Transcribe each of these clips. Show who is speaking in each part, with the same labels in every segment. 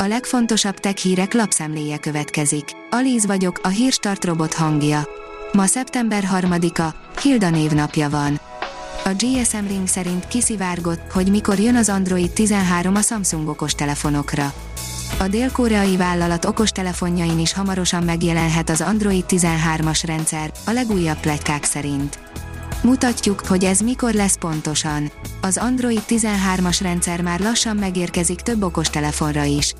Speaker 1: A legfontosabb tech hírek lapszemléje következik. Alíz vagyok, a hírstart robot hangja. Ma szeptember 3-a, Hilda névnapja van. A GSM Ring szerint kiszivárgott, hogy mikor jön az Android 13 a Samsung okostelefonokra. A dél-koreai vállalat okostelefonjain is hamarosan megjelenhet az Android 13-as rendszer, a legújabb pletykák szerint. Mutatjuk, hogy ez mikor lesz pontosan. Az Android 13-as rendszer már lassan megérkezik több okostelefonra is.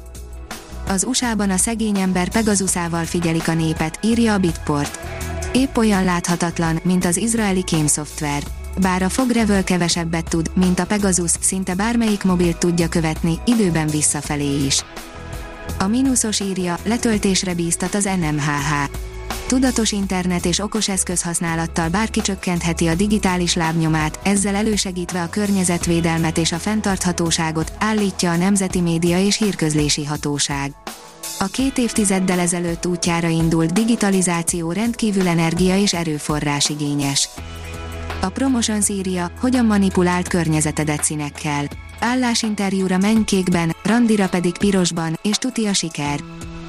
Speaker 1: Az USA-ban a szegény ember Pegasusával figyelik a népet, írja a Bitport. Épp olyan láthatatlan, mint az izraeli kémszoftver. Bár a Fogrevel kevesebbet tud, mint a Pegasus, szinte bármelyik mobilt tudja követni, időben visszafelé is. A mínuszos írja, letöltésre bíztat az NMHH. Tudatos internet és okos eszközhasználattal bárki csökkentheti a digitális lábnyomát, ezzel elősegítve a környezetvédelmet és a fenntarthatóságot, állítja a Nemzeti Média és Hírközlési Hatóság. A két évtizeddel ezelőtt útjára indult digitalizáció rendkívül energia és erőforrás igényes. A Promotions írja, hogyan manipulált környezetedet színekkel. Állásinterjúra menj kékben, randira pedig pirosban, és tuti a siker.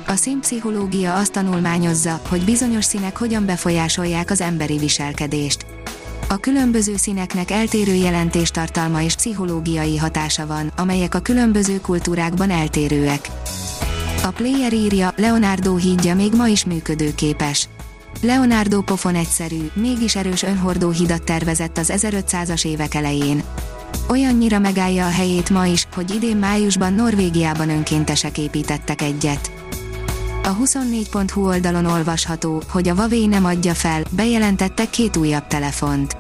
Speaker 1: A színpszichológia azt tanulmányozza, hogy bizonyos színek hogyan befolyásolják az emberi viselkedést. A különböző színeknek eltérő jelentéstartalma és pszichológiai hatása van, amelyek a különböző kultúrákban eltérőek. A player írja, Leonardo hídja még ma is működőképes. Leonardo pofon egyszerű, mégis erős önhordó hidat tervezett az 1500-as évek elején. Olyannyira megállja a helyét ma is, hogy idén májusban Norvégiában önkéntesek építettek egyet. A 24.hu oldalon olvasható, hogy a Huawei nem adja fel, bejelentettek két újabb telefont.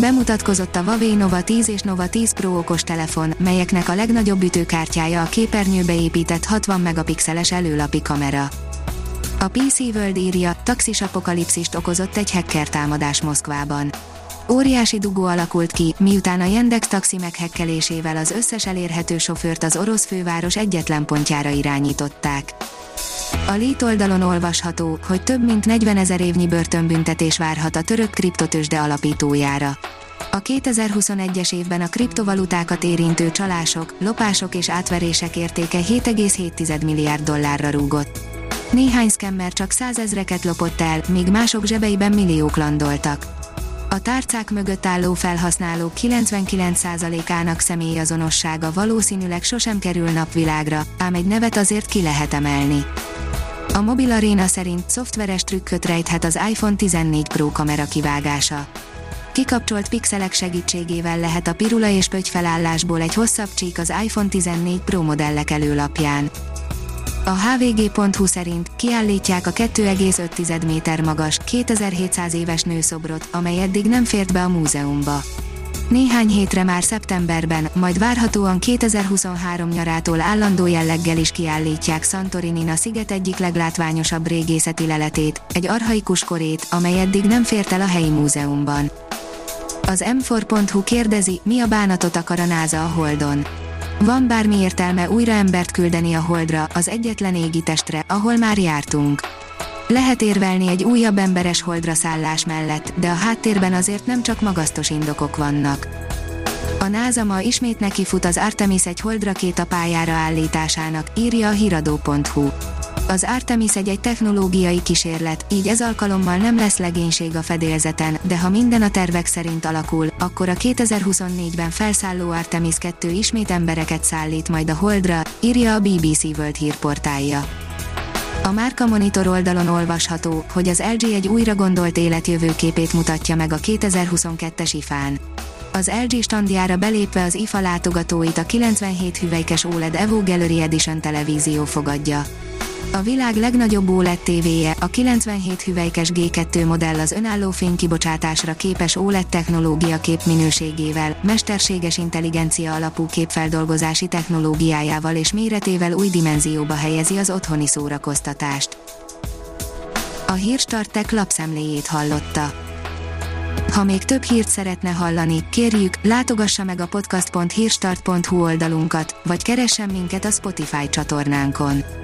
Speaker 1: Bemutatkozott a Huawei Nova 10 és Nova 10 Pro okos telefon, melyeknek a legnagyobb ütőkártyája a képernyőbe épített 60 megapixeles előlapi kamera. A PC World írja, taxis apokalipszist okozott egy hacker támadás Moszkvában. Óriási dugó alakult ki, miután a Yandex taxi meghekkelésével az összes elérhető sofőrt az orosz főváros egyetlen pontjára irányították. A Lét oldalon olvasható, hogy több mint 40 ezer évnyi börtönbüntetés várhat a török kriptotősde alapítójára. A 2021-es évben a kriptovalutákat érintő csalások, lopások és átverések értéke 7,7 milliárd dollárra rúgott. Néhány szkemmer csak százezreket lopott el, míg mások zsebeiben milliók landoltak. A tárcák mögött álló felhasználók 99%-ának személyazonossága valószínűleg sosem kerül napvilágra, ám egy nevet azért ki lehet emelni. A Mobil Arena szerint szoftveres trükköt rejthet az iPhone 14 Pro kamera kivágása. Kikapcsolt pixelek segítségével lehet a pirula és pöty felállásból egy hosszabb csík az iPhone 14 Pro modellek előlapján. A hvg.hu szerint kiállítják a 2,5 méter magas, 2700 éves nőszobrot, amely eddig nem fért be a múzeumba. Néhány hétre már szeptemberben, majd várhatóan 2023 nyarától állandó jelleggel is kiállítják Santorinin a sziget egyik leglátványosabb régészeti leletét, egy arhaikus korét, amely eddig nem fért el a helyi múzeumban. Az m4.hu kérdezi, mi a bánatot akar a NASA a Holdon. Van bármi értelme újra embert küldeni a Holdra, az egyetlen égitestre, ahol már jártunk. Lehet érvelni egy újabb emberes holdra szállás mellett, de a háttérben azért nem csak magasztos indokok vannak. A NASA ma ismét nekifut az Artemis egy a pályára állításának, írja a hiradó.hu. Az Artemis egy, egy technológiai kísérlet, így ez alkalommal nem lesz legénység a fedélzeten, de ha minden a tervek szerint alakul, akkor a 2024-ben felszálló Artemis 2 ismét embereket szállít majd a Holdra, írja a BBC World hírportálja. A Márka Monitor oldalon olvasható, hogy az LG egy újra gondolt életjövőképét mutatja meg a 2022-es IFA-n. Az LG standjára belépve az IFA látogatóit a 97 hüvelykes OLED Evo Gallery Edition televízió fogadja. A világ legnagyobb OLED tévéje, a 97 hüvelykes G2 modell az önálló fénykibocsátásra képes OLED technológia képminőségével, mesterséges intelligencia alapú képfeldolgozási technológiájával és méretével új dimenzióba helyezi az otthoni szórakoztatást. A Hírstartek lapszemléjét hallotta. Ha még több hírt szeretne hallani, kérjük, látogassa meg a podcast.hírstart.hu oldalunkat, vagy keressen minket a Spotify csatornánkon.